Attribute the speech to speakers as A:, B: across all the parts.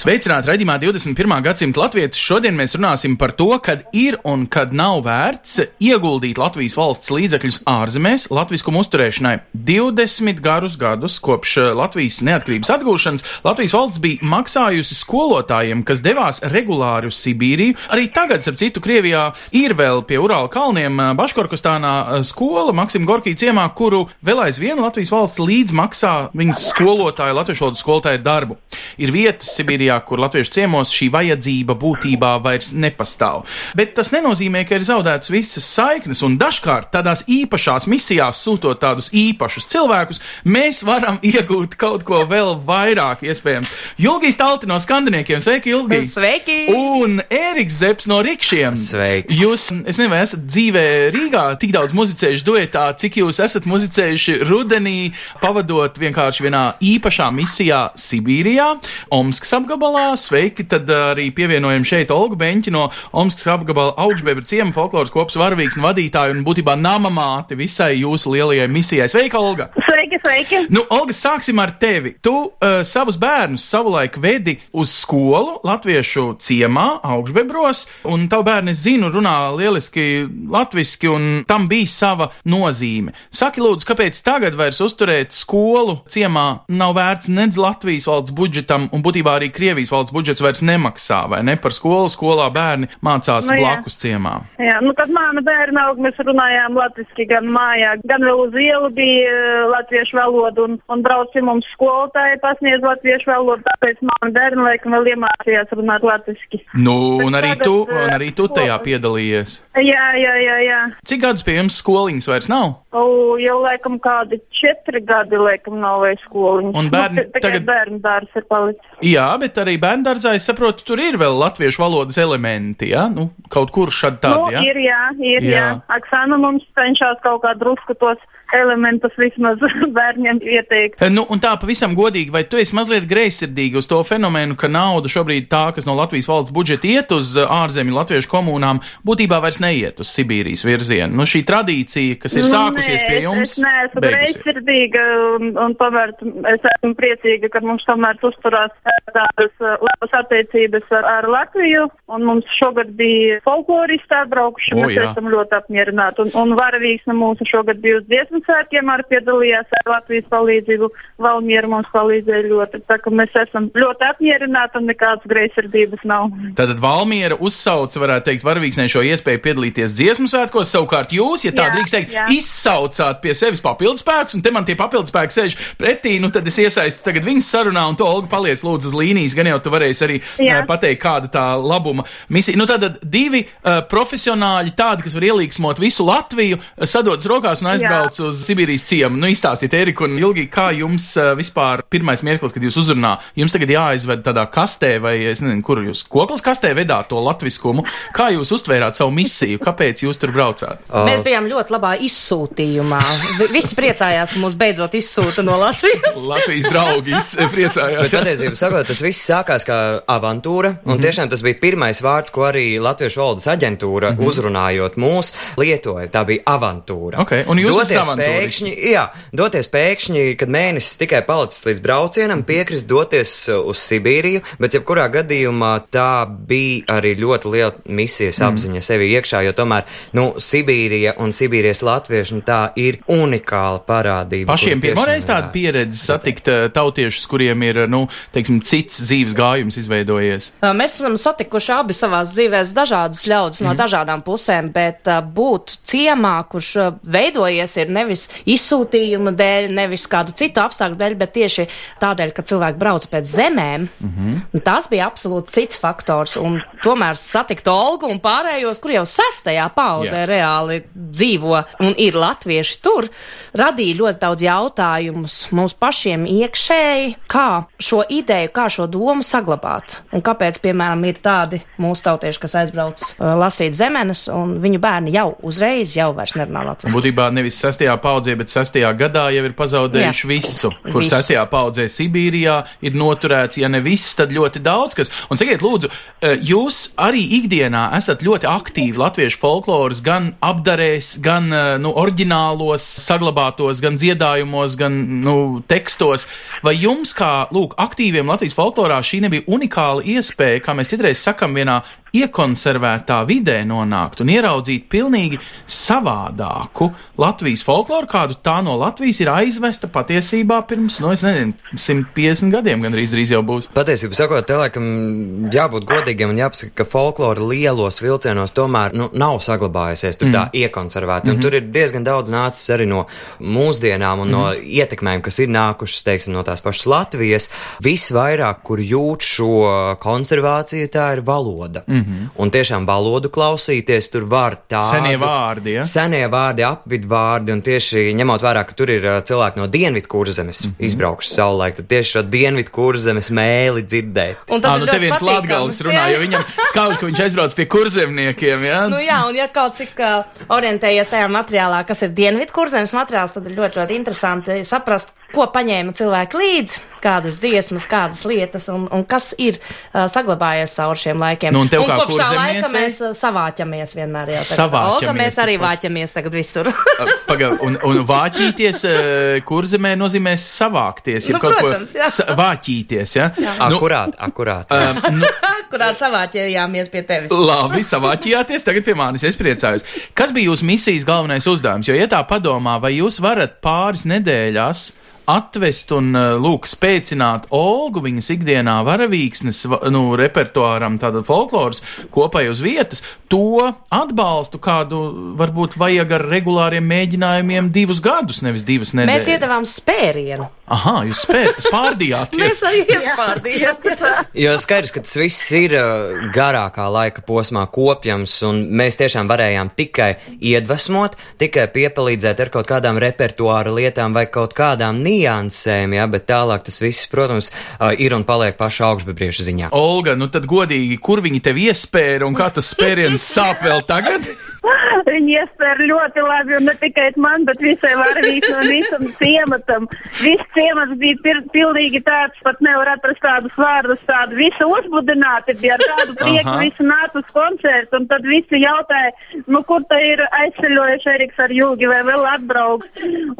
A: Sveicināti raidījumā 21. gadsimta latvieši. Šodien mēs runāsim par to, kad ir un kad nav vērts ieguldīt Latvijas valsts līdzekļus ārzemēs latviskumu uzturēšanai. 20 garus gadus kopš eh, Latvijas neatkarības atgūšanas Latvijas valsts bija maksājusi skolotājiem, kas devās regulāri uz Sibīriju. Arī tagad, starp citu, Krievijā ir vēl pie Urāla kalniem eh, Baškorkostānā eh, skola Maksim Gorkī ciemā, kuru vēl aizvien Latvijas valsts līdz maksā viņas skolotāju, latviešu skolotāju darbu. Ir vietas Sibīrijā, kur latviešu ciemos šī vajadzība būtībā vairs nepastāv. Bet tas nenozīmē, ka ir zaudētas visas saiknes, un dažkārt tādās īpašās misijās sūtot tādus īpašus cilvēkus, mēs varam iegūt kaut ko vēl vairāk, iespējams. Julgijas Talti no skandiniekiem, sveiki, Julgija!
B: Sveiki!
A: Un Ēriks Zepsi no Rikšiem.
C: Sveiks.
A: Jūs, es nezinu, vai esat dzīvē Rīgā tik daudz muzicējuši duetā, cik jūs esat muzicējuši rudenī, pavadot vienkārši vienā īpašā misijā Sibīrijā, Omskas apgabalā. Sveiki, tad arī pievienojam šeit Olgu Beņķi no Omskas apgabala augšbebra ciema folkloras kopas varavīgs un vadītāju un būtībā namamāti visai jūsu lielajai misijai. Sveika, Olga!
D: Sveiki, sveiki!
A: Nu, Olga, sāksim ar tevi. Tu uh, savus bērnus savulaik vedi uz skolu Latviešu ciemā, augšbebros, un tavu bērnu, es zinu, runā lieliski latviski, un tam bija sava nozīme. Saki, lūdzu, kāpēc tagad vairs uzturēt skolu ciemā nav vērts nedz Latvijas valsts budžetam, un būtībā arī Krievijas valsts budžets vairs nemaksā, vai ne? Par skolu skolā bērni mācās
D: Nu, jā.
A: blakus ciemā.
D: Jā, nu, kad mana bērna aug, mēs runājām latviski gan mājā, gan vēl uz ielu bija eh, latviešu valoda, un, un brauc pie mums skolotāji pasniedz latviešu valodu, tāpēc mana bērna laikam vēl iemācījās runāt latviski.
A: Nu, un arī
D: tagad,
A: tu,
D: eh,
A: un arī tu tajā piedalījies.
D: Jā, jā, jā, jā.
A: Cik gadus pie jums skoliņas vairs nav?
D: O, jau laikam kādi četri gadi, laikam, nav vairs skoliņas.
A: Un bērni
D: nu,
A: tagad-
D: bērnu dārs ir palicis.
A: Jā, bet arī bērngārzā, es saprotu, tur ir vēl latviešu valodas elementi, ja? Nu, kaut kur
D: Nu,
A: tādi, ja?
D: ir, jā, ir,
A: Jā.
D: jā. Aksana mums cenšas kaut kā drusku tos elementus vismaz bērniem ieteikt.
A: Nu, un tā pavisam godīgi, vai tu esi mazliet greizsirdīgi uz to fenomenu, ka nauda šobrīd tā, kas no Latvijas valsts budžeta iet uz uh, ārzemju latviešu komunām, būtībā vairs neiet uz Sibīrijas virzienu? Nu, šī tradīcija, kas ir sākusies
D: nē,
A: pie jums,
D: Es, es neesmu greizsirdīga, un, un tomēr es esmu priecīga, ka mums tomēr uzturās eh, tādas eh, labas attiecības ar, ar Latviju, un mums šogad bija folkloristi atbraukuši,
A: O,
D: mēs
A: jā.
D: esam ļoti apmierināti, un, un varavīgs no mūsu šogad bija uz dziesmu svētkiem, arī piedalījās ar Latvijas palīdzību, Valmiera mums palīdzēja ļoti, tā ka mēs esam ļoti apmierināti, un nekādas greizsirdības nav.
A: Tātad Valmiera uzsauca, varētu teikt, varavīksnē šo iespēju piedalīties dziesmu svētkos. Savukārt jūs, ja tā
D: Jā,
A: drīkst teikt,
D: jā.
A: izsaucāt pie sevis papildus spēkus, un te man tie papildus spēki sēž pretī, nu tad es iesaistu tagad viņas sarunā, un to Olga paliec lūdzu uz līnijas, gan jau tu varēsi arī
D: Jā.
A: pateikt, kāda tā labuma misija. Nu tad divi uh, profesionāļi, tādi, kas var ielīgsmot visu Latviju, sadodas rokās un aizbrauc uz Sibīrijas ciemu. Nu izstāstiet, Erika un Ilgi, kā jums uh, vispār pirmais mirklis, kad jūs uzrunā, jums tagad jāizved tādā kastē vai es nezinu, kur jūs koklas kastē vedāt to latviskumu. Kā jūs uztvērāt savu misiju? Kāpēc jūs tur braucāt?
E: Mēs bijām ļoti labā izsūtījumā. Vi- Visi priecājās, ka mūs beidzot izsūta no Latvijas.
A: Latvijas draugi es priecājos.
C: Bet patiesībā sakot, tas viss sākās kā avantūra, un
A: Mhm.
C: tiešām tas bija pirmais vārds, ko arī Latviešu valodas aģentūra, uzrunājot mūs, lietoja. Tā bija avantūra.
A: Mhm. Ok, un jūs esat
C: pēkšņi, jā, doties pēkšņi, kad mēnesis tikai palicis līdz braucienam, piekrist doties uh, uz Sibīriju, bet jebkurā gadījumā tā bija arī ļoti liela misijas
A: Mhm.
C: apziņa sevi iekšā, jo tomēr, nu, Sibīrija un Sibīrijas latvieši, nu, tā ir unikāla parādība.
A: Pašiem
C: kuru
A: pirmo
C: tiešām
A: reizi tāda pieredze satikt uh, tautiešus, kuriem ir, nu, teiksim, cits dzīves gājums izveidojies.
E: Uh, Mēs esam satikuši abi savā dzīvēm dažādus ļaudis
A: Mhm.
E: no dažādām pusēm, bet uh, būt ciemā, kurš uh, veidojies, ir nevis nevis izsūtījuma dēļ, nevis kādu citu apstākļu dēļ, bet tieši tādēļ, ka cilvēki brauca pēc zemēm. Mm -hmm. Tas bija absolūti cits faktors. Un tomēr satikt Olgu un pārējos, kur jau sestajā paudzē
A: Jā.
E: reāli dzīvo un ir latvieši tur, radīja ļoti daudz jautājumus mums pašiem iekšēji, kā šo ideju, kā šo domu saglabāt. Un kāpēc, piemēram, ir tādi mūsu tautieši, kas aizbrauc uh, lasīt zemenes, un viņu bērni jau uzreiz jau vairs nerunā latviešu.
A: Būtībā nevis sestajā paudzē, bet sestajā gadā jau ir pazaudējuši
E: Jā.
A: visu, kur
E: Visu.
A: sestajā paudzē Sibīrijā ir noturēts, ja ne viss, tad ļoti daudz kas. Un sakiet, lūdzu, eh, jūs arī ikdienā esat ļoti aktīvi latviešu folkloras gan apdarēs, gan eh, nu, oriģinālos, saglabātos, gan dziedājumos, gan nu, tekstos. Vai jums, kā lūk, aktīviem Latvijas folklorā, šī nebija unikāla iespēja, kā mēs citreiz sakam, vienā iekonservētā vidē nonākt un ieraudzīt pilnīgi savādāku Latvijas folkloru, kādu tā no Latvijas ir aizvesta patiesībā pirms, nu, es nezinu, 150 gadiem gandrīz drīz jau būs.
C: Patiesībā sakot, te laikam jābūt godīgiem un jāpasaka, ka folklora lielos vilcienos tomēr nu, nav saglabājusies tur mm. tā iekonservēta. Mm -hmm. Tur ir diezgan daudz nācis arī no mūsdienām un mm. no ietekmēm, kas ir nākušas, teiksim, no tās pašas Latvijas. Visvairāk, kur jūt šo konservāciju, tā ir valoda. Mm -hmm. Un tiešām valodu klausīties tur var tā.
A: Senie vārdi, ja?
C: Senie vārdi, apvidvārdi, un tieši ņemot vērā, ka tur ir cilvēki no dienvidu kurzemes mm -hmm. izbraukuši savulaik, tad tieši šo dienvidu kurzemes mēli dzirdēt.
E: Un tad
A: nu
E: ir
A: te viens latgals runā, jo viņam skauž, ka viņš aizbrauc pie kurzemniekiem, ja?
E: Nu, jā, un ja kaut cik uh, orientējies tajā materiālā, kas ir dienvidu kurzemes materiāls, tad ir ļoti, ļoti interesanti saprast, ko paņēma cilvēki līdzi, kādas dziesmas, kādas lietas un, un kas ir uh, saglabājies cauri šiem laikiem.
A: Nu, un tev kā
E: kopš tā laika
A: kurzemniecei?
E: mēs uh, savāķamies vienmēr. Jā, tagad.
A: Savāķamies,
E: O, ka mēs arī vāķamies tagad visur.
A: Pagaid, un, un vāķīties eh, kurzemē nozīmē savākties, ja
E: Nu,
A: kaut
E: protams, jā.
A: ko sa- vāķīties, ja? Nu,
C: Akurāt, akurāt.
A: um, nu,
E: Kurā savāķējāmies pie tevis.
A: Labi, savāķījāties, tagad pie manis es priecājos. Kas bija jūsu misijas galvenais uzdevums? Jo, ja tā padomā, vai jūs varat pāris nedēļās atvest un, uh, lūk, spēcināt Olgu viņas ikdienā varavīksnes, va- nu, repertuāram, tāda folkloras kopai uz vietas, to atbalstu, kādu varbūt vajag ar regulāriem mēģinājumiem divus gadus, nevis divas nedēļas.
E: Mēs iedavām spērienu.
A: Aha, jūs spējat, spārdījāties.
E: Mēs arī iespārdījām.
C: Jo skaidrs, ka tas viss ir uh, garākā laika posmā kopjams, un mēs tiešām varējām tikai iedvesmot, tikai piepalīdzēt ar kaut kādām repertuāra lietām vai kaut kādām niansēm, jā, bet tālāk tas viss, protams, ir un paliek paša augšbebrieša ziņā.
A: Olga, nu tad godīgi, kur viņi tev iespēra un kā tas spēriens sāp vēl tagad?
D: Viņi iespēr ļoti labi, un ne tikai man, bet visai varavīkam un visam ciematam. Viss ciemats bija pir, pilnīgi tāds, pat nevar atrast tādus vārdus, tādu visu uzbudināti bija ar tādu prieku, visi nāca uz koncertu, un tad visi jautāja, nu kur tā ir aizceļojuši Eriks ar jūgi vai vēl atbrauks.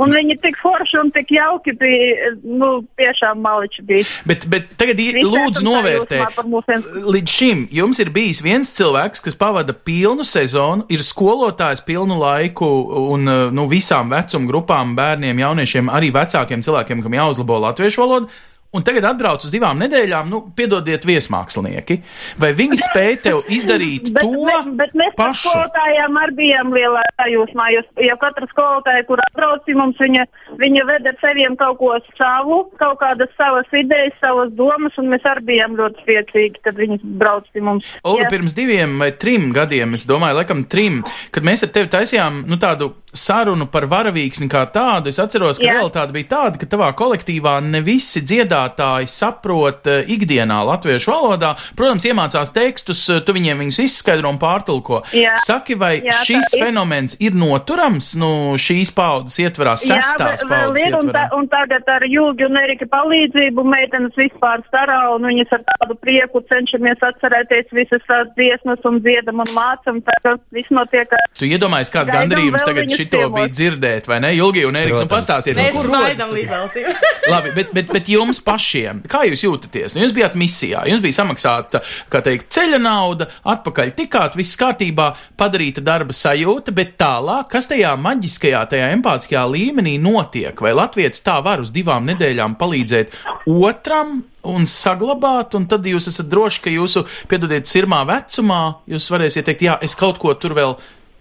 D: Un viņi tik forši un tik jauki bija, nu tiešām maliči bija.
A: Bet, bet tagad i-
D: Visi
A: lūdzu
D: mūsiem.
A: Līdz šim jums ir bijis viens cilvēks, kas pavada pilnu sezonu, ir skolotājs pilnu laiku un uh, nu, visām vecuma grupām, bērniem, jauniešiem, arī vecākiem cilvēkiem, kam jāuzlabo latviešu valoda. Un tagad atbrauc uz divām nedēļām, nu, piedodiet, viesmākslinieki. Vai viņi spēj tev izdarīt
D: Bet,
A: to
D: bet, bet mēs
A: pašu?
D: skolotājām arī bijām lielā sajūsmā, jo, jo katra skolotāja, kur atbrauc pie mums, viņa, viņa ved ar seviem kaut ko savu, kaut kādas savas idejas, savas domas, un mēs arī bijām ļoti priecīgi, kad viņi brauc pie mums.
A: Olga,
D: Jā.
A: pirms diviem vai trim gadiem, es domāju, laikam trim, kad mēs ar tevi taisījām nu, tādu sarunu par varavīksni kā tādu, es atceros, ka
D: Jā.
A: realitāte bija tāda, ka tavā kolektīvā ne visi dziedātāji saprot uh, ikdienā latviešu valodā. Protams, iemācās tekstus, uh, tu viņiem viņus izskaidro un pārtulko.
D: Jā.
A: Saki, vai
D: Jā, tā
A: šis
D: ir.
A: fenomens ir noturams nu, šīs paudzes ietvarā, sestās
D: Jā,
A: paudzes
D: ir, un,
A: ietvarā?
D: ta, un tagad ar Jūgi un Erika palīdzību meitenes vispār starā, un viņas ar tādu prieku cenšamies atcerēties visas tās dziesmas un dziedam un mācam, tagad viss notiek
A: Tu iedomājies, kāds
D: Gaidām
A: gandarījums tagad šito
D: ciemos.
A: bija dzirdēt, vai ne? Ilgi un Erika, nu pastāstiet,
E: Mēs
A: kur rodas
E: smaidām līdz ausīm.
A: Labi, bet, bet, bet jums pašiem, kā jūs jūtaties? Nu, jūs bijāt misijā, jums bija samaksāta, kā teikt, ceļa nauda, atpakaļ tikāt, viss kārtībā, padarīta darba sajūta, bet tālāk, kas tajā maģiskajā, tajā empātiskajā līmenī notiek? Vai Latvijas tā var uz divām nedēļām palīdzēt otram? Un saglabāt, un tad jūs esat droši, ka jūsu, piedodiet, sirmā vecumā jūs varēsiet teikt, jā, es kaut ko tur vēl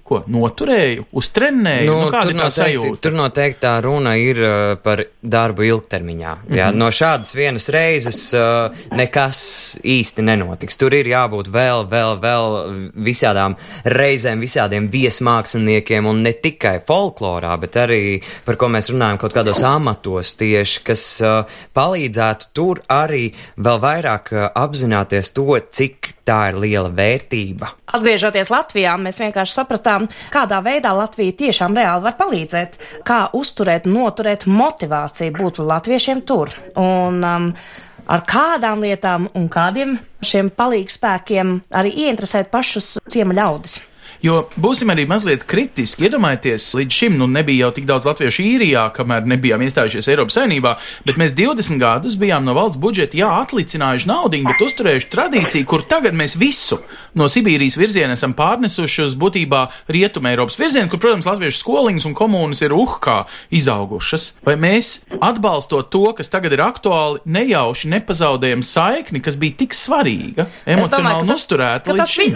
A: ko noturēju, uztrenēju. Nu, nu, kāda ir tā
C: noteikti,
A: sajūta?
C: tur noteikti tā runa ir uh, par darbu ilgtermiņā. Mm -hmm. Jā, no šādas vienas reizes uh, nekas īsti nenotiks. Tur ir jābūt vēl, vēl, vēl visādām reizēm, visādiem viesmāksliniekiem, un ne tikai folklorā, bet arī par ko mēs runājam kaut kādos amatos tieši, kas uh, palīdzētu tur arī vēl vairāk uh, apzināties to, cik tā ir liela vērtība.
E: Atgriežoties Latvijā, mēs vienkārši sapratām, kādā veidā Latvija tiešām reāli var palīdzēt, kā uzturēt, noturēt motivāciju būt latviešiem tur. Un, um, Ar kādām lietām un kādiem šiem palīgspēkiem arī ieinteresēt pašus ciema ļaudis.
A: Jo būsim arī mazliet kritiski. Iedomājieties, līdz šim nu, nebija jau tik daudz latviešu īrijā, kamēr nebijām iestājušies Eiropas Savienībā, bet mēs 20 gadus bijām no valsts budžeta, jā, atlicinājuši naudu, bet uzturējuši tradīciju, kur tagad mēs visu no Sibīrijas virziena esam pārnesuši uz būtībā Rietumē Eiropas virzienu, kur, protams, latviešu skoliņas un komunas ir uh kā izaugušas. Vai mēs, atbalstot to, kas tagad ir aktuāli, nejauši nepazaudējam saikni, kas bija tik svarīga,
E: domāju,
A: emocionāli
E: ka tas-
A: uzturēta
E: tas vi-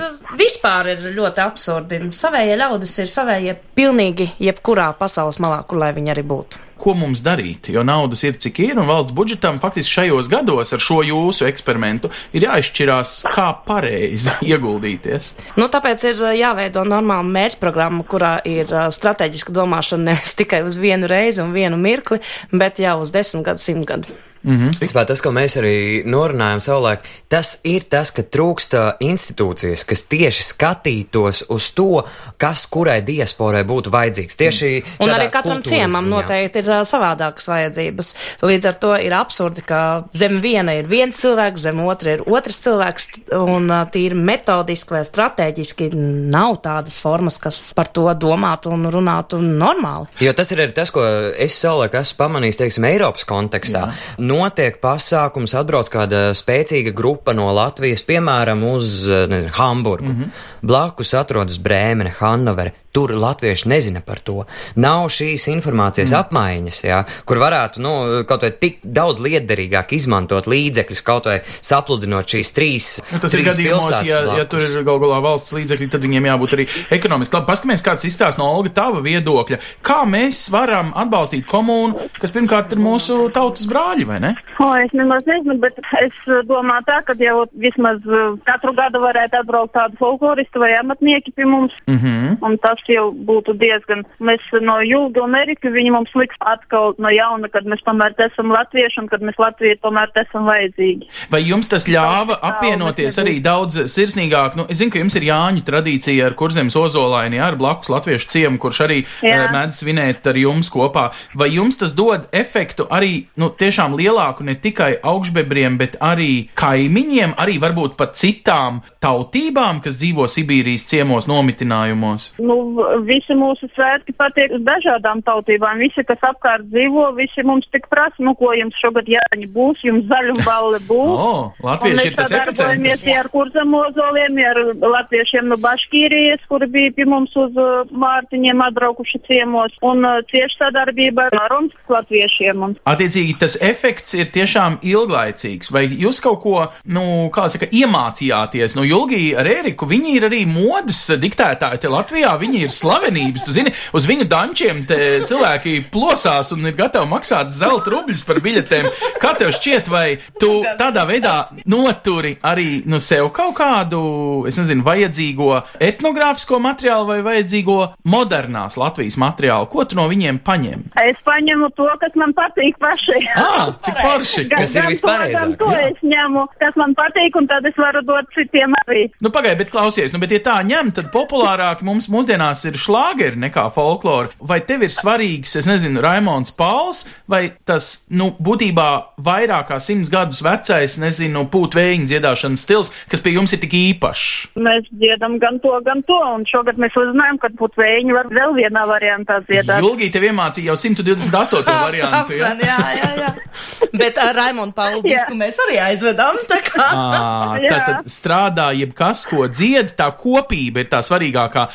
E: vispār ir ļoti absurdi. Savējie ļaudis ir savējie pilnīgi jebkurā pasaules malā, kur lai viņi arī būtu.
A: ko mums darīt, jo naudas ir cik ir, un valsts budžetam faktiski šajos gados ar šo jūsu eksperimentu ir jāizšķirās, kā pareizi ieguldīties.
E: Nu, tāpēc ir uh, jāveido normāla mērķprogramma, kurā ir uh, strateģiska domāšana nevis tikai uz vienu reizi un vienu mirkli, bet jau uz desmit gadu, simt gadu.
C: Principā tas, ko mēs arī norunājām savulaik, tas ir tas, ka trūksta institūcijas, kas tieši skatītos uz to, kas kurai diasporai būtu vajadzīgs. Tieši
E: Un
C: šādā
E: arī katram ciemam noteikti ir savādākas vajadzības. Līdz ar to ir absurdi, ka zem viena ir viens cilvēks, zem otra ir otrs cilvēks, un tīri metodiski vai strateģiski nav tādas formas, kas par to domātu un runātu normāli.
C: Jo tas ir arī tas, ko es savulaik esmu pamanījis, teiksim, Eiropas kontekstā. Jā. Notiek pasākums, atbrauc kāda spēcīga grupa no Latvijas, piemēram, uz nezinu, Hamburgu. Mm -hmm. Blakus atrodas Brēmene, Hannovere. Tur latvieši nezina par to. Nav šīs informācijas mm. apmaiņas, jā, kur varētu nu, kaut vai tik daudz liederīgāk izmantot līdzekļus, kaut vai sapludinot šīs trīs.
A: Nu, tas ir
C: trīs
A: gadījumos,
C: pilsētas
A: ja, ja
C: blakus.
A: tur ir gal galā valsts līdzekļi, tad viņiem jābūt arī ekonomiski. Labi, paskatāmies, kāds izstāsta no Olga tava viedokļa. Kā mēs varam atbalstīt komunu, kas pirmkārt ir mūsu tautas brāļi, vai ne?
D: O, es nemaz nezinu, bet es domāju tā, ka jau vismaz uh, katru gadu varētu atbraukt tādu folkloristu vai amatnieki pie mums.
A: Mm -hmm.
D: Un tas jau būtu diezgan. Mēs no Jūga un Erika viņi mums liks atkal no jauna, kad mēs tomēr esam latvieši un kad mēs Latviju tomēr esam vajadzīgi.
A: Vai jums tas ļāva apvienoties arī daudz sirsnīgāk? Nu, es zinu, ka jums ir Jāņa tradīcija ar kurzemes ozolaini, ar blakus latviešu ciemu, kurš arī
D: Jā.
A: uh, mēdz svinēt ar jums kopā. Vai jums tas dod efektu arī, nu, tiešām lielāku ne tikai augšbebriem, bet arī kaimiņiem, arī varbūt pat citām tautībām, kas dzīvo Sibīrijas ciemos nomitinājumos?
D: Nu, visi mūsu svētki patiek uz dažādām tautībām. Visi, kas apkārt dzīvo, visi mums tik prasa, nu, ko jums šogad jāņa būs, jums zaļumballe būs.
A: O,
D: Un
A: latvieši
D: mēs
A: ir tas epicentrs.
D: ja ar kurzemozoliem, ar latviešiem no Baškīrijas, kuri bija pie mums uz uh, Mārtiņiem atbraukuši ciemos, un uh, cieši sadarbība ar Romskas latviešiem. Un
A: Attiecīgi, tas efekts ir tiešām ilglaicīgs. Vai jūs kaut ko, nu, kā saka, iemācījāties? Nu, Julgi ar Eriku, viņi ir arī modes diktētāji te Latvijā, viņi ir slavenības. Tu zini, uz viņu dančiem te cilvēki plosās un ir gatavi maksāt zelta rubļus par biļetēm. Kā tev šķiet, vai tu tādā veidā noturi arī nu, sev kaut kādu, es nezinu, vajadzīgo etnogrāfisko materiālu vai vajadzīgo modernās Latvijas materiālu? Ko tu no viņiem paņem?
D: es paņemu to, kas man patīk pašai.
A: Ah, cik forši!
C: Kas ir
D: gan to,
C: vispareizāk,
D: gan To
C: jā.
D: es ņemu, kas man patīk, un tad es varu dot citiem arī.
A: Nu, pagaidi, bet klausies, nu, bet, ja tā ņem, tad populārāk mums mūsdienās ir šlāgeri nekā folklora. Vai tev ir svarīgs, es nezinu, Raimons Pauls, vai tas, nu, būtībā vairāk kā simts gadus vecais, nezinu, pūtvējiņa dziedāšanas stils, kas pie jums ir tik īpašs?
D: Mēs dziedam gan to, gan to, un šogad mēs uzzinājām, ka putvējiņi var vēl vienā variantā dziedāt.
A: Ilgi tev iemācīja jau 128. variantu. Ja?
E: jā, jā, jā. Bet ar Raimonu Paulu disku mēs arī aizvedām. tā kā.
A: À, tā strādā jebkas, ko dzied, tā kopība ir tā svarīgākā.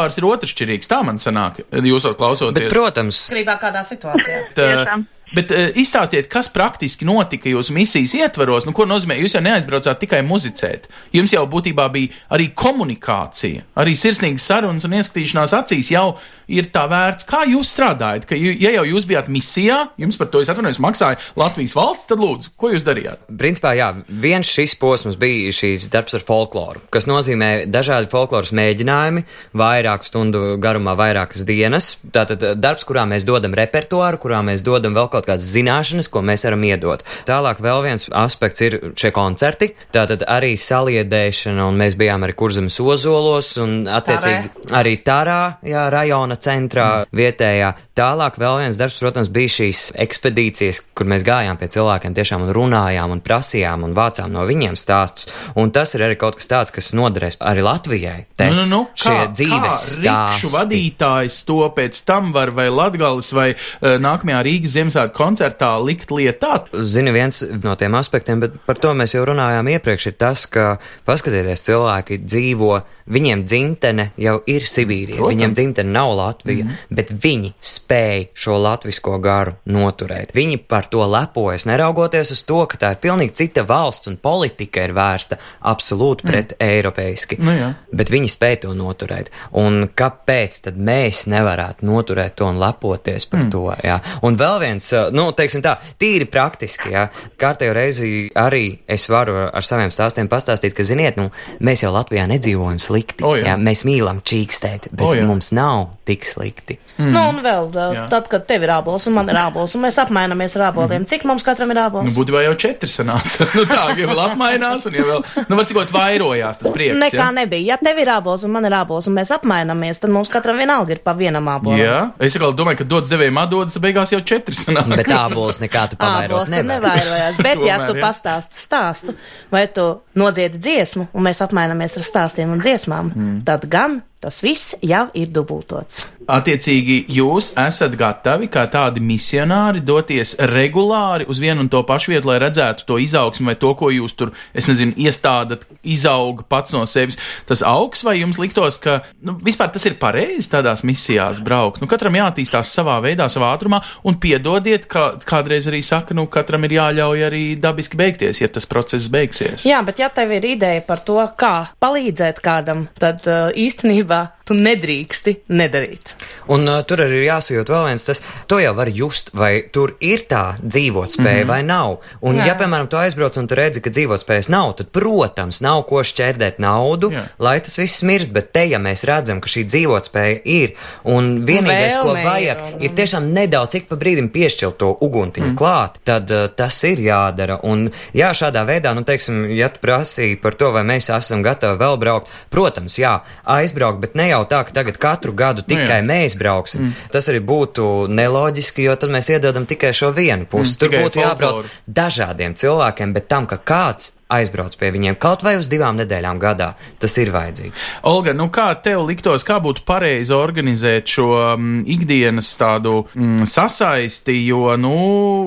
A: Repertuārs ir otršķirīgs. Tā man sanāk, jūs jau klausoties.
C: Bet, protams,
E: Grībā kādā situācijā.
A: Tā,
D: Tiešām.
A: Bet uh, izstāstiet, kas praktiski notika jūsu misijas ietvaros, nu, ko nozīmē, jūs jau neaizbraucāt tikai muzicēt. Jums jau būtībā bija arī komunikācija, arī sirsnīgas sarunas un ieskatīšanās acīs jau ir tā vērts. Kā jūs strādājat? Ka, ja jau jūs bijāt misijā, jums par to es atvainojos, maksāja Latvijas valsts, tad lūdzu, ko jūs darījāt?
C: Principā, jā, viens šis posms bija šīs darbs ar folkloru, kas nozīmē dažādi folkloras mēģinājumi, vairāku stundu garumā, vairākas dienas. Tātad eh, darbs, kurā mēs dodam repertuāru, kurā mēs dodam vēl kaut kādas zināšanas, ko mēs varam iedot. Tālāk vēl viens aspekts ir šie koncerti, tātad arī saliedēšana, un mēs bijām arī kurzemes ozolos, un attiecīgi arī Tarā, jā, rajona centrā vietējā. Tālāk vēl viens darbs, protams, bija šīs ekspedīcijas, kur mēs gājām pie cilvēkiem tiešām un runājām un prasījām un vācām no viņiem stāstus. Un tas ir arī kaut kas tāds, kas noderēs arī Latvijai. Te,
A: Nu, nu, nu,
C: šie
A: kā,
C: dzīves
A: kā vadītājs to pēc tam var vai Latgales vai uh, nākamajā Rīgas Ziemassvētku koncertā likt lietā.
C: Zini, viens no tiem aspektiem, bet par to mēs jau runājām iepriekš, ir tas, ka paskatieties, cilvēki dzīvo, viņiem dzimtene jau ir Sibīrija,
A: Protams.
C: viņiem dzimtene nav Latvija, mm -hmm. bet viņi spēj šo latvisko garu noturēt. Viņi par to lepojas, neraugoties uz to, ka tā ir pilnīgi cita valsts un politika ir vērsta absolūti pret mm. eiropeiski.
A: Nu jā.
C: Bet viņi spēj to noturēt. Un kāpēc tad mēs nevarētu noturēt to un lepoties par mm. to? Jā? Un vēl viens, nu, teiksim tā, tīri praktiski, jā, kārtējo reizi arī es varu ar saviem stāstiem pastāstīt, ka, ziniet, nu, mēs jau Latvijā nedzīvojam slikti.
A: O, jā.
C: jā, mēs mīlam čīkstēt, bet
A: O, jā.
C: mums nav tik slikti.
E: Mm. Nu, un vēl,
A: Jā.
E: Tad, kad tev ir ābols un man ir ābols, un mēs apmainamies ar āboliem, cik mums katram ir ābols?
A: Nu, būtībā jau četri sanāca. nu, tā, jau vēl apmainās un jau vēl, nu, var cikot vairojās tas prieks.
E: Nekā
A: ja?
E: nebija. Ja tev ir ābols un man ir ābols, un mēs apmainamies, tad mums katram vienalga ir pa vienam ābolam.
A: Jā, es atkal domāju, ka dodas devējiem atdodas, beigās jau četri sanāk.
C: Bet ābols nekā tu pavairot nevar.
E: nevairojās, bet ja tu pastāsti stāstu, vai tu nodziedi dziesmu, un mēs apmainamies ar stāstiem un dziesmām, mm. tad gan tas viss jau ir dubultots.
A: Attiecīgi, jūs esat gatavi kā tādi misionāri doties regulāri uz vienu un to pašu vietu, lai redzētu to izaugsmu vai to, ko jūs tur, es nezinu, iestādat, izaug pats no sevis. Tas augs vai jums liktos, ka nu, vispār tas ir pareizi tādās misijās braukt? Nu, katram jāattīstās savā veidā, savā ātrumā, un piedodiet, ka kādreiz arī saka, nu, katram ir jāļauj arī dabiski beigties, ja tas process beigsies.
E: Jā, bet ja tev ir ideja par to, kā palīdzēt kādam, tad uh, īstenībā tu nedrīksti nedarīt.
C: Un uh, tur arī ir jāsajūt vēl viens tas, to jau var just, vai tur ir tā dzīvotspēja mm -hmm. vai nav. Un,
E: Jā.
C: ja, piemēram, tu aizbrauc un tu redzi, ka dzīvotspējas nav, tad, protams, nav ko šķērdēt naudu,
A: Jā.
C: lai tas viss mirst, bet te, ja mēs redzam, ka šī dzīvotspēja ir, un vienīgais, ko
E: vēlme ir,
C: vajag,
E: un-
C: ir tiešām nedaudz ik pa brīdim piešķilt to uguntiņu mm. klāt, tad uh, tas ir jādara. Un, jā, šādā veidā, nu, teiksim, ja tu prasīji par to, vai mēs esam gatavi vēl braukt, protams, jā, aizbraukt, bet ne jau tā, ka tagad katru gadu
A: Nu
C: tikai mēs brauksim. Mm. Tas arī būtu neloģiski, jo tad mēs iedodam tikai šo vienu pusi.
A: Mm,
C: Tur būtu jābrauc dažādiem cilvēkiem, bet tam, ka kāds aizbrauc pie viņiem kaut vai uz divām nedēļām gadā, tas ir vajadzīgs.
A: Olga, nu kā tev liktos, kā būtu pareizi organizēt šo mm, ikdienas tādu mm, sasaisti, jo, nu,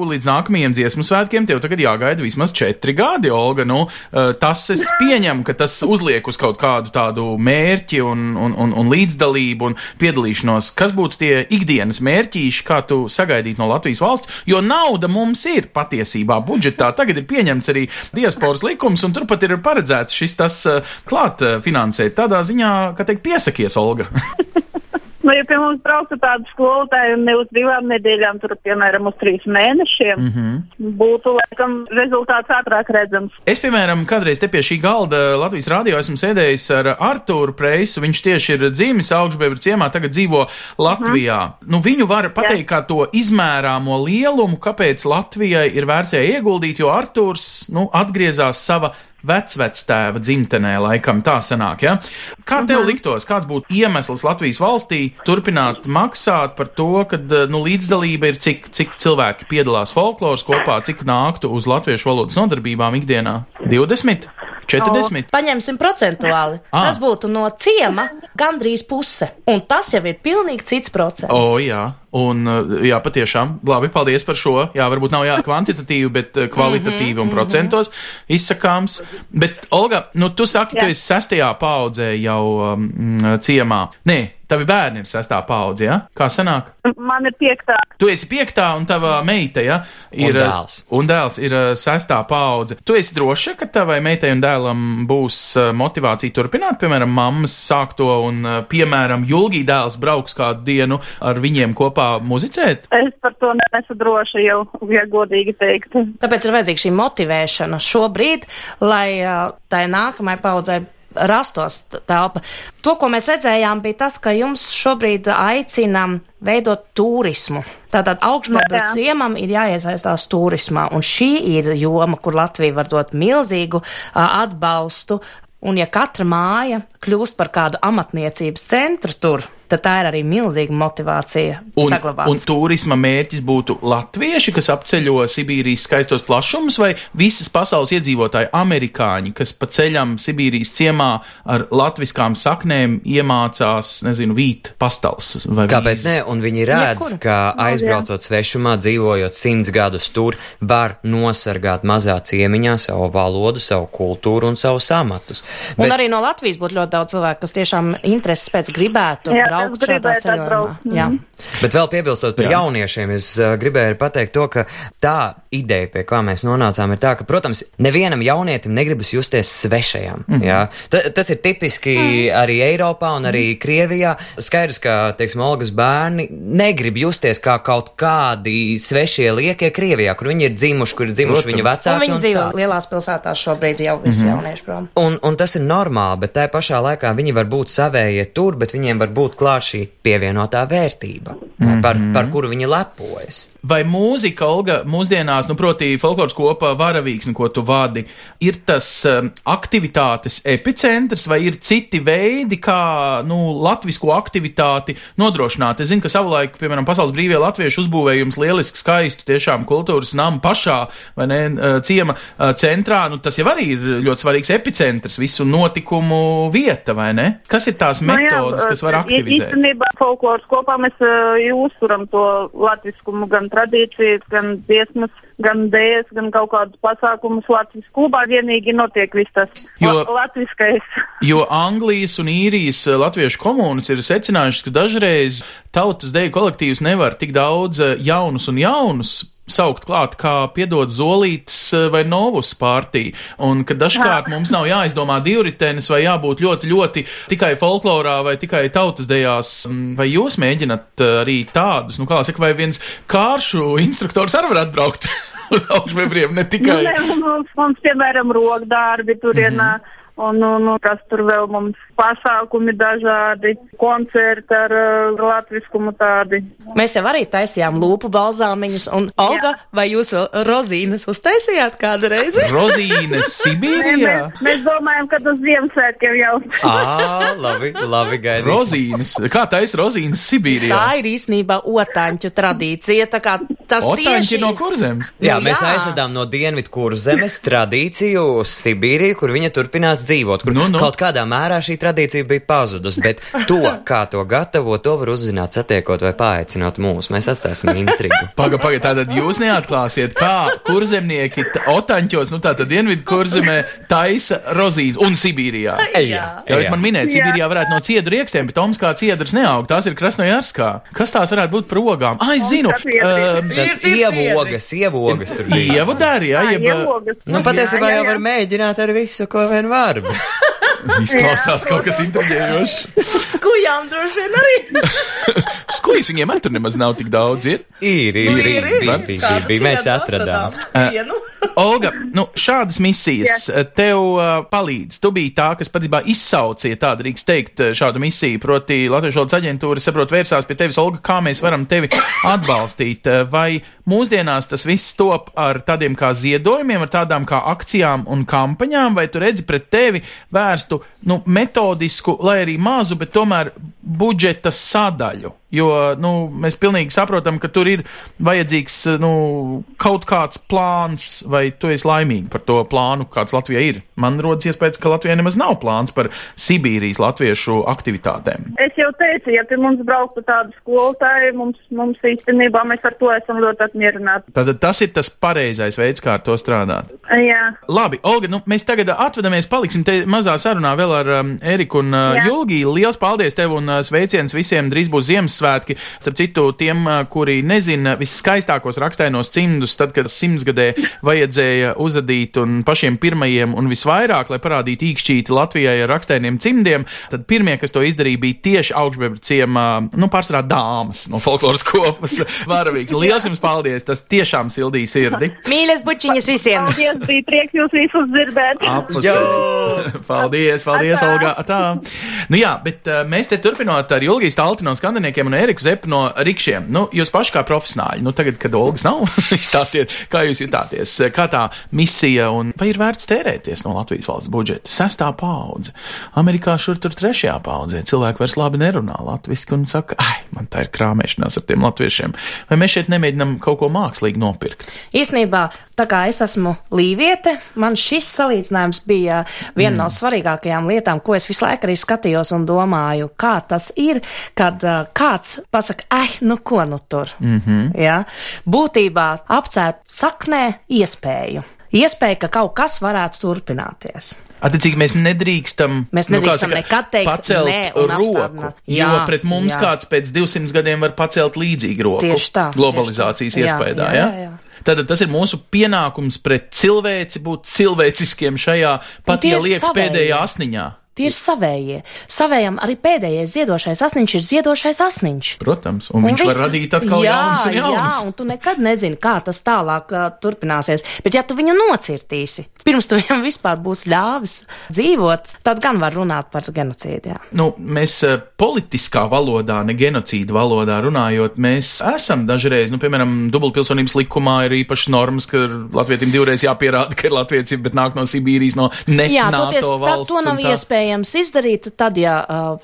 A: līdz nākamajiem dziesmu svētkiem tev tagad jāgaida vismaz četri gadi, Olga, nu, eh, tas es pieņemu, ka tas uzliek uz kaut kādu tādu mērķi un, un, un, un līdzdalību un piedalīšanos. Kas būtu tie ikdienas mērķīši, kā tu sagaidītu no Latvijas valsts, jo nauda mums ir patiesībā budžetā. Tagad ir pieņemts arī diasporas likums, un turpat ir paredzēts šis tas eh, klāt eh, finansēt. Tādā ziņā, kā teikt, piesakies, Olga.
D: Nu, ja pie mums brauca tāda skolotāja un ne uz divām nedēļām, tur, piemēram, uz trīs mēnešiem, mm -hmm. būtu, laikam, rezultāts ātrāk redzams.
A: Es, piemēram, kādreiz te pie šī galda Latvijas rādio esmu sēdējis ar Artūru Preisu. Viņš tieši ir dzīvis augšbēbra ciemā, tagad dzīvo Latvijā. Nu, viņu var pateikt, kā to izmērāmo lielumu, kāpēc Latvijai ir vērtsē ieguldīt, jo Artūrs, nu, atgriezās sava vecvectēva dzimtenē, laikam tā sanāk, ja? Kā tev liktos, kāds būtu iemesls Latvijas valstī turpināt maksāt par to, ka, nu, līdzdalība ir cik, cik cilvēki piedalās folkloras kopā, cik nāktu uz latviešu valodas nodarbībām ikdienā? 20? 40?
E: Paņemsim procentuāli.
A: Ah.
E: Tas būtu no ciema gandrīz puse. Un tas jau ir pilnīgi cits procents.
A: O, jā. Un, uh, jā, patiešām, labi, paldies par šo. Jā, varbūt nav jā, kvantitatīvi, bet uh, kvalitatīvi un procentos izsakāms. Bet, Olga, nu, tu saki, tu
D: Jā.
A: esi sestajā paudzē jau um, mm, ciemā. Nē, tavi bērni ir sestā paudze, ja? Kā sanāk?
D: Man ir piektā.
A: Tu esi piektā, un tava meita, ja? Ir,
C: Un dēls.
A: Un dēls ir uh, sestā paudze. Tu esi droša, ka tavai meitai un dēlam būs uh, motivācija turpināt, piemēram, mammas sākto, un, uh, piemēram, Julgī dēls brauks kādu dienu ar viņiem kopā muzicēt?
D: Es par to neesmu droša jau, ja godīgi teikt.
E: Tāpēc ir vajadzīga šī motivēšana šobrīd, lai tai nākamajai paudzei rastos telpa. To, ko mēs redzējām, bija tas, ka jums šobrīd aicinām veidot turismu. Tātad
D: Jā.
E: ciemam ir jāiesaistās turismā, un šī ir joma, kur Latvija var dot milzīgu uh, atbalstu. Un ja katra māja kļūst par kādu amatniecības centru tur, tad tā ir arī milzīga motivācija
A: Un,
E: saglabāt.
A: un turisma mērķis būtu latvieši, kas apceļo Sibīrijas skaistos plašumus, vai visas pasaules iedzīvotāji, amerikāņi, kas pa ceļam Sibīrijas ciemā ar latviskām saknēm iemācās, nezinu, vīt pastals vai
C: Kāpēc
A: vīzes?
C: ne? Un viņi redz,
E: Jebkur.
C: ka aizbraucot svešumā, dzīvojot simts gadus tur, var nosargāt mazā ciemiņā savu valodu, savu kultūru un savus amatus.
E: Un arī no Latvijas būtu ļoti daudz cilvēku, kas tiešām intereses pēc gribētu
D: Jā,
E: braukt
D: kas
E: šādā ceļojumā.
D: atbraukt.
E: Jā.
D: Mhm.
C: Bet vēl piebilstot par
A: Jā.
C: Jā. jauniešiem, es uh, gribēju pateikt to, ka tā ideja, pie kā mēs nonācām, ir tā, ka, protams, nevienam jaunietim negribas justies svešajam. Mm -hmm. Ta, tas ir tipiski mm. arī Eiropā un arī Krievijā. Skaidrs, ka, teiksim, Olgas bērni negrib justies kā kaut kādi svešie liekie Krievijā, kur viņi ir dzimuši, kur ir dzimuši viņu
E: Un
C: vecāki.
E: viņi
C: un
E: dzīvo
C: tā.
E: lielās pilsētās šobrīd jau visi mm -hmm. jaunieši prom.
C: Un, un tas ir normāli, bet tajā pašā laikā viņi var būt savējie tur, bet viņiem var būt klāt šī pievienotā vērtība, mm -hmm. par, par kuru viņi lepojas.
A: Vai mūzika, Olga, mūsdienās, nu, proti, folkloras kopā varavīksni, ko tu vadi, ir tas um, aktivitātes epicentrs, vai ir citi veidi, kā, nu, latvisko aktivitāti nodrošināt? Es zinu, ka savulaik, piemēram, Pasaules brīvie latvieši uzbūvējums lieliski skaistu tiešām kultūras namu pašā, vai ne, uh, ciema uh, centrā, nu, tas jau arī ir ļoti svarīgs epicentrs, visu notikumu vieta, vai ne? Kas ir tās metodas, kas var
D: i-
A: aktivizēt?
D: Īstenībā folkloras kopā mēs uh, uzturam to latviskumu, gan tradīcijas, gan dziesmas, gan dēļas, gan kaut kādus pasākumus Latvijas klubā. Vienīgi notiek viss tas
A: Jo-
D: la latviskais.
A: Jo Anglijas un īrijas eh, latviešu komunas ir secinājušas, ka dažreiz tautas deju kolektīvs nevar tik daudz eh, jaunus un jaunus saukt klāt, kā piedod zolītas eh, vai novus pārtī, un ka dažkārt mums nav jāizdomā divritenis vai jābūt ļoti, ļoti tikai folklorā vai tikai tautas dejās, Mm, vai jūs mēģinat eh, arī tādus, nu kā saka, vai viens kāršu instruktors arī var atbraukt uz augšvebriem, ne
D: Nu,
A: tikai.
D: ne, mums, mums, piemēram, rokdarbi turienā.
A: Mhm.
D: Un, un, un kas tur vēl mums pasākumi dažādi, koncerti ar uh, latviskumu tādi.
E: Mēs jau arī taisījām lūpu balzāmiņus, un Olga, vai jūs vēl rozīnes uztaisījāt kādu reizi?
A: Rozīnes Sibīrijā.
D: Mēs, mēs domājam, ka uz Ziemassvētkiem jau.
C: Ā, labi, labi gaidīsim.
A: Rozīnes. Kā taisa rozīnes Sibīrijā?
E: Tā ir īstenībā otāņu tradīcija, tā kā tas
A: Otaņķi
E: tieši
A: no kurzemes.
C: Jā, mēs
E: jā.
C: aizvedām no Dienvidu kurzemes tradīciju uz Sibīriju, kur viņa turpinās dzīvot, kur
A: Nu, nu.
C: kaut kādā mērā šī tradīcija bija pazudusi, bet to, kā to gatavo, to var uzzināt satiekot vai paaicinot mūs. Mēs atstāsim intrigu.
A: Paga, paga, tātad jūs neatklāsiet, kā kurzemnieki Otaņķos, nu tātad Dienvidu kurzemē taisa rozīnes un Sibīrijā.
C: Ejā,
A: Ļaujiet man minēt,
D: Jā.
A: Sibīrijā varētu no ciedru riekstiem, bet Tomskā ciedras neaug. Tās ir Krasnojārskā. Kas tās varētu būt par ogām? Ah, es zinu. Um,
C: Tas ievogas, ievogas tur bija.
A: Ievu dārī, jā,
D: Jā,
A: jeb
D: ielogas.
C: Nu, patiesībā jau var mēģināt ar visu, ko vien var.
A: izklausās kaut kas intriģējošs.
E: skujām droši vien arī.
A: Skujas viņiem arī tur nemaz nav tik daudz. Ir?
C: Ir, ir, ir, ir, bija, bija, bija, bija, mēs atradām.
E: Vienu.
A: Olga, nu, šādas misijas yes. tev uh, palīdz. Tu biji tā, kas patiesībā izsaucīja tādu, drīkst teikt, eh, šādu misiju. Proti, Latvijas valodas aģentūra, saprot, vērsās pie tevis, Olga, kā mēs varam tevi atbalstīt. Eh, Vai mūsdienās tas viss top ar tādiem kā ziedojumiem, ar tādām kā akcijām un kampaņām, vai tu redzi pret tevi vērstu, nu, metodisku, lai arī mazu, bet tomēr budžeta sadaļu? Jo nu, mēs pilnīgi saprotam, ka tur ir vajadzīgs nu, kaut kāds plāns, vai tu esi laimīgi par to plānu, kāds Latvijai ir. Man rodas iespējas, ka Latvijai nemaz nav plāns par Sibīrijas latviešu aktivitātēm.
D: Es jau teicu, ja pie mums brauktu tādu skolotāju, mums, mums īstenībā mēs ar to esam ļoti apmierināti.
A: Tad tas ir tas pareizais veids, kā ar to strādāt.
D: Jā.
A: Labi, Olga, nu, mēs tagad atvedamies, paliksim te mazā sarunā vēl ar um, Eriku un uh. Julgiju. Liels paldies tev un uh, sveiciens visiem! Drīz būs Ziemassvētki. Starp citu, tiem, kuri nezina viskaistākos rakstainos cimdus, tad, kad simtsgadē vajadzēja uzadīt un pašiem pirmajiem un visvairāk, lai parādītu īkšķīti Latvijai ar rakstainiem cimdiem, tad pirmie, kas to izdarīja, bija tieši augšbebru ciemā, nu, pārsvarā dāmas no folkloras kopas. Varavīgs. Liels jums paldies! Tas tiešām sildīja sirdi.
E: Mīļas bučiņas visiem!
D: Paldies, bija prieks jūs visus dzirdēt.
A: Paldies, paldies. Olga. Tā. Nu jā, bet mēs te turpinot ar Julgijas Talti no skandiniekiem un Eriku Zepu no rikšiem. Nu, jūs paši kā profesionāļi, nu tagad, kad Olgas nav, izstāstiet, kā jūs jutāties, kā tā misija un vai ir vērts tērēties no Latvijas valsts budžeta. Sestā paudze. Amerikā šur tur trešajā paudzē cilvēki vairs labi nerunā latviski un saka, ai, man tā ir krāmēšanās ar tiem latviešiem. Vai mēs šeit nemēģinam kaut ko mākslīgi nopirkt?
E: Īsnībā, tā kā es esmu līviete, man šis salīdzinājums bija viena mm. no svarīgākajām lietām, ko es visu laiku arī skatījos un domāju, kā tas ir, kad uh, kāds pasaka, eh, nu ko nu tur. Mm -hmm. ja? Būtībā apcērt saknē iespēju. Iespēja, ka kaut kas varētu turpināties.
A: Attiecīgi, mēs nedrīkstam,
E: Mēs
A: nu,
E: nedrīkstam
A: saka,
E: nekad teikt
A: pacelt
E: nē un
A: roku,
E: apstādināt.
A: jo
E: Jā,
A: pret mums
E: jā.
A: kāds pēc 200 gadiem var pacelt līdzīgu roku.
E: Tieši tā,
A: Globalizācijas
E: tieši tā. Jā,
A: iespējā,
E: jā,
A: ja?
E: jā, jā.
A: Tātad tas ir mūsu pienākums pret cilvēci būt cilvēciskiem šajā pat, ja liekas
E: savējie.
A: pēdējā asniņā.
E: Tie ir savējie. Savējam arī pēdējais ziedošais asniņš ir ziedošais asniņš.
A: Protams, un, un viņš
E: viss-
A: var radīt atkal
E: jā,
A: jaunas un jaunas.
E: Jā, un tu nekad nezini, kā tas tālāk uh, turpināsies. Bet, ja tu viņu nocirtīsi, pirms tu viņam vispār būs ļāvis dzīvot, tad gan var runāt par genocīdu. Jā.
A: Nu, mēs eh, politiskā valodā, ne genocīda valodā runājot, mēs esam dažreiz, nu, piemēram, dubultpilsonības likumā ir īpašas normas, ka latvietim divreiz jāpierāda, ka ir latvieci, bet nāk no Sibīrijas, no ne
E: Jā,
A: NATO
E: toties, tā,
A: valsts.
E: to nav
A: tā.
E: Iespējams izdarīt. Tad, ja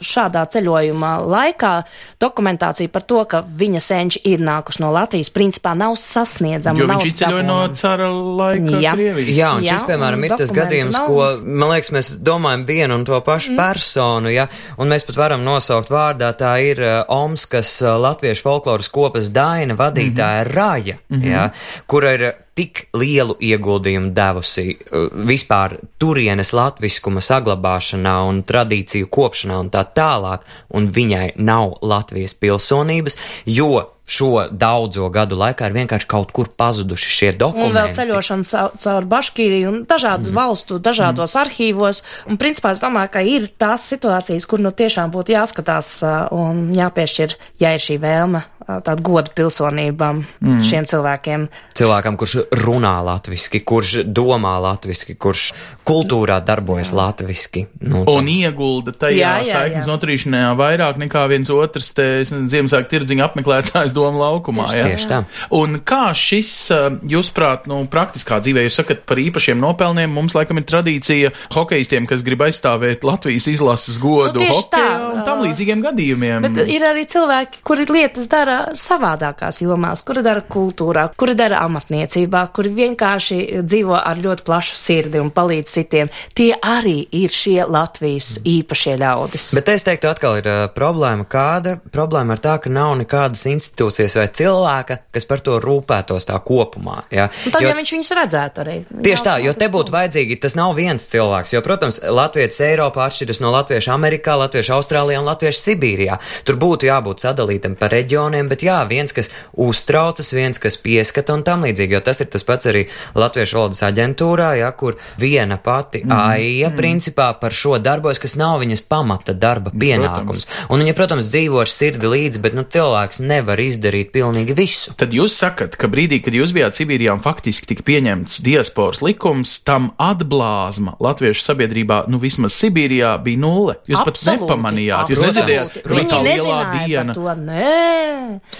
E: šādā ceļojuma laikā dokumentācija par to, ka viņa senči ir nākuši no Latvijas, principā nav sasniedzama.
A: Jo
E: nav
A: viņš izceļoja no cara laika
E: Jā.
A: Krievijas.
C: Jā, un
E: Jā,
C: šis, piemēram,
E: un
C: ir tas gadījums,
E: nav.
C: ko, man liekas, mēs domājam vienu un to pašu mm. personu, ja, un mēs pat varam nosaukt vārdā, tā ir uh, Omskas uh, latviešu folkloras kopas daina vadītāja mm -hmm. Raja, mm -hmm. ja, kura ir tik lielu ieguldījumu devusi uh, vispār turienes latviskuma saglabāšanā un tradīciju kopšanā un tā tālāk, un viņai nav Latvijas pilsonības, jo šo daudzo gadu laikā ir vienkārši kaut kur pazuduši šie dokumenti.
E: Un vēl ceļošana caur Baškīriju un dažādu mm. valstu, dažādos mm. arhīvos. Un, principā, es domāju, ka ir tās situācijas, kur nu tiešām būtu jāskatās un jāpiešķir, ja ir šī vēlme, tāda goda pilsonībām mm. šiem cilvēkiem.
C: cilvēkam, kurš runā latviešu, kurš domā latviešu, kurš kultūrā darbojas latviešu. Nu,
A: Un iegulda tajā
E: Jā, jā,
A: saiknes
E: jā.
A: noturīšanā vairāk nekā viens otrs te Ziemassvētku tirdziņa apmeklētājs doma laukumā.
C: Tieši-
A: jā?
C: tieši tā.
A: Un kā šis, uh, jūsuprāt, nu, praktiskā dzīvē, jūs sakat par īpašiem nopelniem, mums laikam ir tradīcija hokeistiem, kas grib aizstāvēt Latvijas izlases godu
E: Nu, tieši
A: hokejā
E: tā.
A: un tam līdzīgiem gadījumiem.
E: Bet ir arī cilvēki, kuri lietas dara savādākās jomās, kuri dara kultūrā, kuri dara amatniecībā, kuri vienkārši dzīvo ar ļoti plašu sirdi un palīdz citiem. Tie arī ir šie Latvijas īpašie ļaudis.
C: Bet es teiktu, atkal ir uh, problēma kāda. Problēma ir tā, ka nav nekādas institūcijas vai cilvēka, kas par to rūpētos tā kopumā. Ja?
E: Un tad,
C: Jo-
E: ja viņš viņus redzētu arī.
C: Tieši tā, jo
E: tas
C: te būtu vajadzīgi, tas nav viens cilvēks, jo, protams, Latvijas Eiropā atšķiras no Latviešu Amerikā, Latviešu Austrālijā un Latviešu Sibīrijā. Tur būtu jābūt sadalītam pa reģioniem, bet jā, viens, kas uztraucas, viens, kas pieskata un tam līdzīgi, jo tas ir tas pats arī Latviešu valodas aģentūrā, ja, kur viena pati mm, aija mm. principā par šo darbojas, kas nav viņas pamata darba pienākums. Un viņa, protams, dzīvo ar sirdi līdzi, bet, nu, cilvēks nevar izdarīt pilnīgi visu.
A: Tad jūs sakat, ka brīdī, kad jūs bijāt Sibīrijā un faktiski tika pieņemts diasporas likums, tam atblāzma latviešu sabiedrībā, nu vismaz Sibīrijā, bija nulle. Jūs pat
E: Absolūti,
A: nepamanījāt, jūs nedzirdējāt, ka tā lielā diena.
E: to.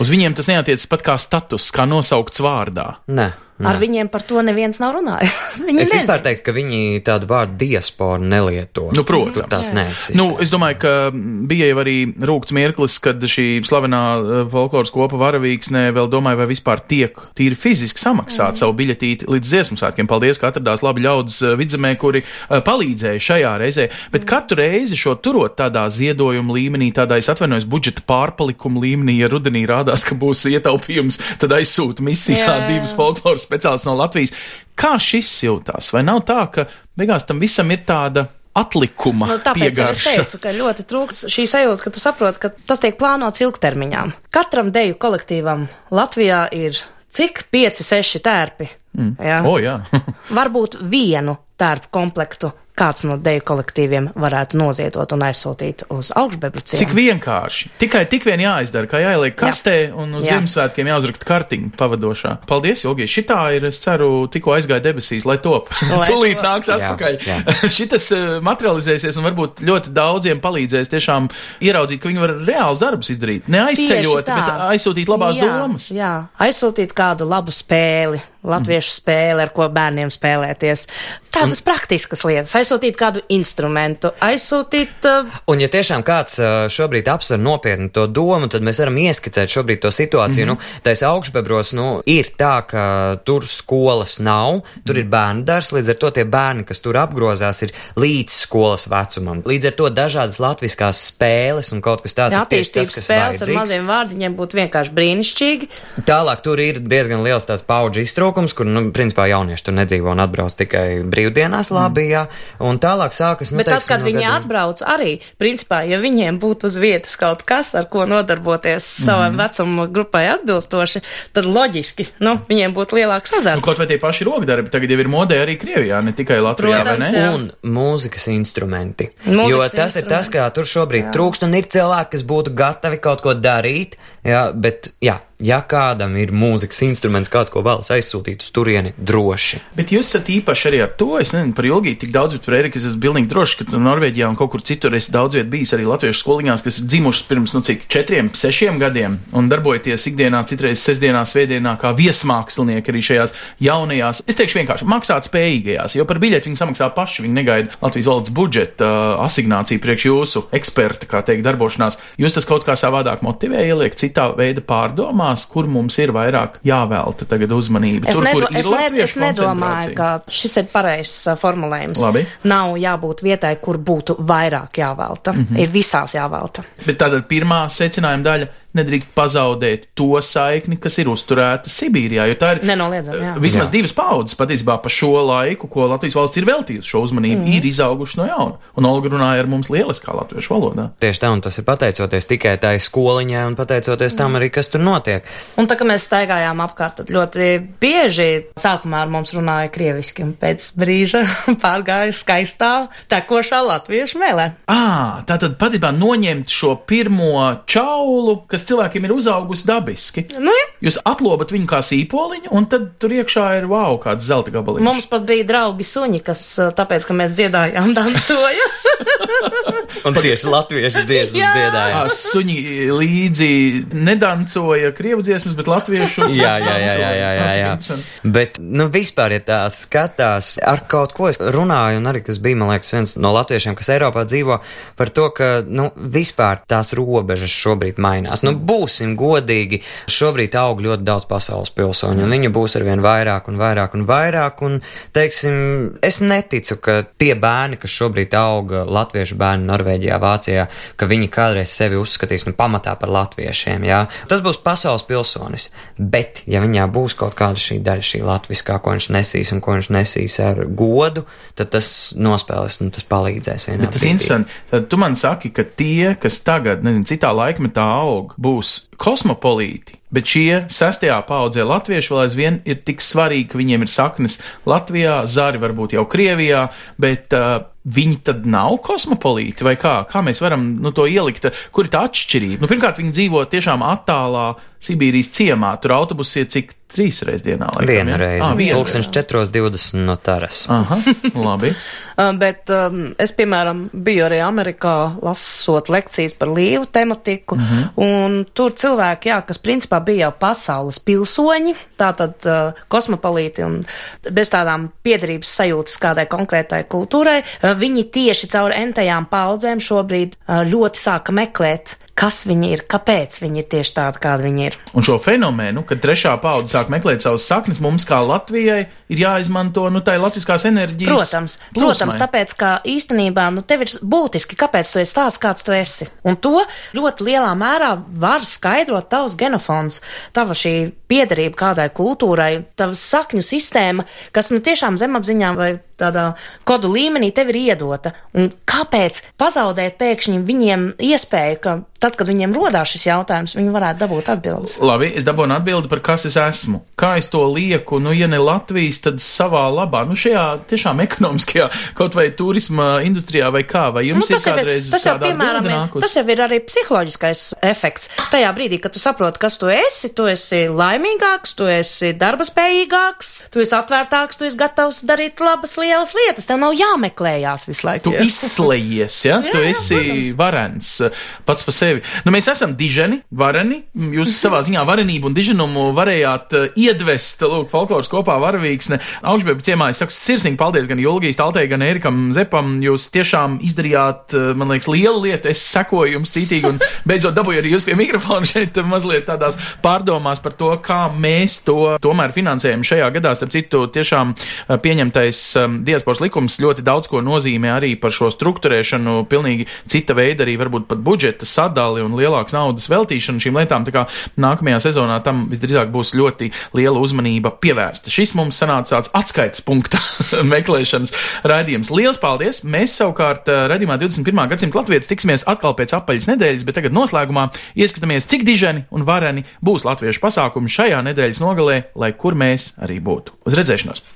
A: Uz viņiem tas neatiecas pat kā status, kā nosaukts vārdā.
C: Nē.
E: Ar viņiem par to neviens nav runājis. Viņi
C: Es vispār teiktu, ka viņi tādu vārdu diasporu nelieto.
A: Nu, protams.
C: Tas neeksistē.
A: Nu, es domāju, ka bija jau arī rūkts mirklis, kad šī slavenā eh, folkloras kopa varavīksne vēl domāja, vai vispār tiek tīri fiziski samaksāt mm. savu biļetīti līdz dziesmu svētkiem. Paldies, ka atradās labi ļaudis eh, vidzemē, kuri eh, palīdzēja šajā reizē. Bet katru reizi šo turot tādā ziedojuma līmenī, tādā es atvainojos budžeta pārpalikuma līmenī, ja rudenī rādās, ka būs ietaupījums, tad aizsūta misijā
E: Jā, jā, jā.
A: divus folkloras speciālistus no Latvijas. Kā šis jūtās? Vai nav tā, ka beigās tam visam ir tāda atlikuma
E: Nu, tāpēc jau es
A: piegarša?
E: teicu, ka ļoti trūks šī sajūta, ka tu saproti, ka tas tiek plānots ilgtermiņā. Katram deju kolektīvam Latvijā ir cik 5, 6 tērpi. Mm. Jā.
A: O, jā.
E: Varbūt vienu tērpu komplektu kāds no deju kolektīviem varētu noziedot un aizsūtīt uz augšbebruciem.
A: Cik vienkārši. Tikai tik vien jāizdara, kā jāieliek kastē un uz
E: Jā.
A: Ziemassvētkiem jāuzraksta kartiņa pavadošā. Paldies, Ilgi. Šitā ir, es ceru, tikko aizgāja debesīs, lai top. Tūlīt nāks
C: Jā,
A: atpakaļ.
C: jā.
A: Šitas eh, materializēsies un varbūt ļoti daudziem palīdzēs tiešām ieraudzīt, ka viņi var reāls darbus izdarīt. Neaizceļot, bet aizsūtīt labās
E: jā,
A: domas.
E: Jā, aizsūtīt kādu labu spēli, latviešu spēli, ar ko bērniem spēlēties. Tādas mm. praktiskas lietas, aizsūtīt kādu instrumentu, aizsūtīt. Uh,
C: Un, ja tiešām kāds ā, šobrīd apsver nopietni to domu, tad mēs varam ieskicēt šobrīd to situāciju. Mm -hmm. Nu, tais augšbebros, nu, ir tā, ka tur skolas nav, tur ir bērnu dārs, līdz ar to tie bērni, kas tur apgrozās, ir līdz skolas vecumam. Līdz ar to dažādas latviskās spēles un kaut kas tāds tas,
E: attīstības
C: kas
E: spēles ar
C: vajadzīgs.
E: maziem vārdiņiem būtu vienkārši brīnišķīgi.
C: Tālāk tur ir diezgan liels tās paudžu iztrūkums, kur, nu, principā jaunieši tur nedzīvo un atbrauc tikai brīvdienās Latvijā. Un tālāk sākas, nu,
E: Bet tad,
C: teiksim,
E: kad
C: no
E: viņi
C: gadiem-
E: atbrauc, arī, principā, ja viņiem būtu uz vietas kaut kas, ar ko nodarboties
A: Mhm.
E: savam vecuma grupai atbilstoši, tad loģiski, nu, viņiem būtu lielāks
A: Nu,
E: azarts.
A: kaut vai tie paši rokdarbi tagad jau ir modē arī Krievijā, ne tikai Latvijā,
E: Protams,
A: vai ne?
E: jā.
C: Un mūzikas instrumenti.
E: Mūzikas
C: jo tas ir tas, kā tur šobrīd trūkst, un ir cilvēki, kas būtu gatavi kaut ko darīt. Jā, bet, jā, ja kādam ir mūzikas instruments, kāds ko vēlas aizsūtīt uz turieni, droši.
A: Bet jūs esat īpaši arī ar to. Es nezinu par ilgi tik daudz, bet par Eriku es esmu pilnīgi drošs, ka Norvēģijā un kaut kur citur es daudz viet bijis arī latviešu skoliņās, kas ir dzimušas pirms, nu, cik četriem, sešiem gadiem un darbojoties ikdienā, citreiz sestdienā, svētdienā, kā viesmākslinieki arī šajās jaunajās, es teikšu vienkārši maksāt spējīgajās, jo par biļeti viņi samaksā paši, viņi negaida Latvijas valsts budžeta uh, asignāciju priekš jūsu eksperta, kā teikt, darbošanās. Jūs tas kaut kā savādāk motivē, ieliek citā veida pārdomās, kur mums ir vairāk jāvelta tagad uzmanība.
E: Es,
A: Tur,
E: nedo, es, ne, es nedomāju, ka šis ir pareizs uh, formulējums.
A: Labi.
E: Nav jābūt vietai, kur būtu vairāk jāvelta. Mm. -hmm. Ir visās jāvelta.
A: Bet tātad pirmā secinājuma daļa nedrīkst pazaudēt to saikni, kas ir uzturēta Sibīrijā. Jo tā ir
E: Nenoliedzami, jā.
A: vismaz
C: Jā.
A: divas paudzes patiesībā pa šo laiku, ko Latvijas valsts ir veltījusi šo uzmanību, mm. ir izauguši no jauna. Un Olga runāja ar mums lieliskā latviešu valodā.
C: Tieši tā, un tas ir pateicoties tikai tai skoliņai un pateicoties tam arī, kas tur notiek.
E: Un tā kā mēs staigājām apkārt, tad ļoti bieži sākumā ar mums runāja krieviski, un pēc brīža pārgāja skaistā, tekošā latviešu mēlē.
A: À, tā tad patiesībā noņemt šo pirmo čaulu, kas cilvēkiem ir uzaugusi dabiski.
E: Nu, ja.
A: Jūs atlobat viņu kā sīpoliņu, un tad tur iekšā ir wow, kāds zelta gabaliņš.
E: Mums pat bija draugi suņi, kas, tāpēc, ka mēs dziedājām, dancoja.
C: Un tieši latviešu dziesmas
E: Jā.
C: dziedāja.
A: Suņi līdzi nedancoja krievu dziesmas, bet latviešu.
C: Jā, jā, jā, jā, jā, jā, jā. Bet, nu, vispār, ja tā skatās, ar kaut ko es runāju, un arī, kas bija, man liekas, viens no latviešiem, kas Eiropā dzīvo, par to, ka, nu, vispār tās robežas šobrīd mainās. Nu, būsim godīgi, šobrīd aug ļoti daudz pasaules pilsoņu, un viņu būs arvien vairāk un vairāk un vairāk, un, teiksim, es neticu, ka tie bērni, kas šobrīd auga latviešu bērni Norvēģijā, Vācijā, ka viņi kādreiz sevi uzskatīs, nu, pamatā par latviešiem, jā. Tas būs pasaules pilsonis, bet, ja viņā būs kaut kāda šī daļa, šī latviskā, ko viņš nesīs un ko viņš nesīs ar godu, tad tas nospēlēs, nu, tas palīdzēs vienā
A: Bet tas ir interesanti. Tad tu man saki, ka tie, kas tagad, nezinu, citā laikmetā aug, būs kosmopolīti. Bet šie sestajā paudzē latvieši vēl aizvien ir tik svarīgi, ka viņiem ir saknes Latvijā, zari varbūt jau Krievijā, bet uh, viņi tad nav kosmopolīti vai kā? Kā mēs varam nu, to ielikt? Kur ir tā atšķirība? Nu, pirmkārt, viņi dzīvo tiešām attālā Sibīrijas ciemā. Tur autobuss ir cik trīs reizes dienā. Laikam,
C: Vienu reizi.
A: Ah, vienu
C: Pulkstenis 4.20 no taras.
A: Aha, labi.
E: Uh, Bet um, es, piemēram, biju arī Amerikā, lasot lekcijas par līvu tematiku, mm -hmm. un tur cilvēki, jā, kas principā bija jau pasaules pilsoņi, tātad uh, kosmopolīti un bez tādām piedarības sajūtas kādai konkrētai kultūrai, uh, viņi tieši caur entajām paudzēm šobrīd uh, ļoti sāka meklēt, kas viņi ir, kāpēc viņi ir tieši tādi, kādi viņi ir.
A: Un šo fenomenu, kad trešā paudze sāk meklēt savas saknes, mums kā Latvijai ir jāizmanto nu, tā latviskās enerģijas.
E: Protams, protams,
A: plūsmai.
E: tāpēc, ka īstenībā nu, tev ir būtiski, kāpēc tu esi tāds, kāds tu esi. Un to ļoti lielā mērā var skaidrot tavs genofons, tava šī piederība kādai kultūrai, tavs sakņu sistēma, kas nu tiešām zemapziņā vai tādā kodu līmenī tev ir iedota. Un kāpēc pazaudēt pēkšņi viņiem iespēju, ka tad, kad viņiem rodās šis jautājums, viņi varētu dabūt atbildes?
A: Labi, es dabūju atbildi par kas es esmu. Kā es to lieku, nu, ja ne Latvijas, tad savā labā, nu, šajā tiešām ekonomiskajā, kaut vai turisma industrijā vai kā, vai jums
E: Nu,
A: ir
E: tas, jau ir,
A: kādreiz
E: tas, jau, piemēram, ir, tas jau ir arī psiholoģiskais efekts. Tajā brīdī, kad tu saproti, kas tu esi, tu esi laimīgāks, tu esi darbaspējīgāks, tu esi atvērtāks, tu esi gatavs darīt labas, lielas lietas. Tev nav jāmeklējās visu laiku.
A: Tu izslēdzies, ja?
E: Jā,
A: tu
E: jā,
A: esi
E: protams.
A: varens pats par sevi. Nu, mēs esam diženi, vareni. Jūs savā ziņā varenību un diženumu varējāt uh, iedvest, lūk, folkloras kopā varavīksne. Augšbēba ciemā es saku sirsnīgi paldies gan Julgijas Taltei, gan Erikam Zepam. Jūs tiešām izdarījāt, uh, man liekas, lielu lietu. Es sekoju jums citīgi un beidzot dabūju arī jūs pie mikrofona šeit uh, mazliet tādās pārdomās par to, kā mēs to tomēr finansējam šajā gadā. Starp citu, tiešām pieņemtais diasporas likums ļoti daudz ko nozīmē arī par šo struktūrēšanu, pilnīgi cita veida arī varbūt pat budžeta sadali un lielāks naudas veltīšanu šīm lietām. Tā kā nākamajā sezonā tam visdrīzāk būs ļoti liela uzmanība pievērsta. Šis mums sanāca tāds atskaites punkta meklēšanas raidījums. Lielas paldies! Mēs savukārt uh, raidījumā 21. gadsimta latviešu tiksimies atkal pēc apaļas nedēļas, bet tagad noslēgumā ieskatāmies, cik diženi un vareni būs latviešu pasākumi šajā nedēļas nogalē, lai kur mēs arī būtu. Uz redzēšanos!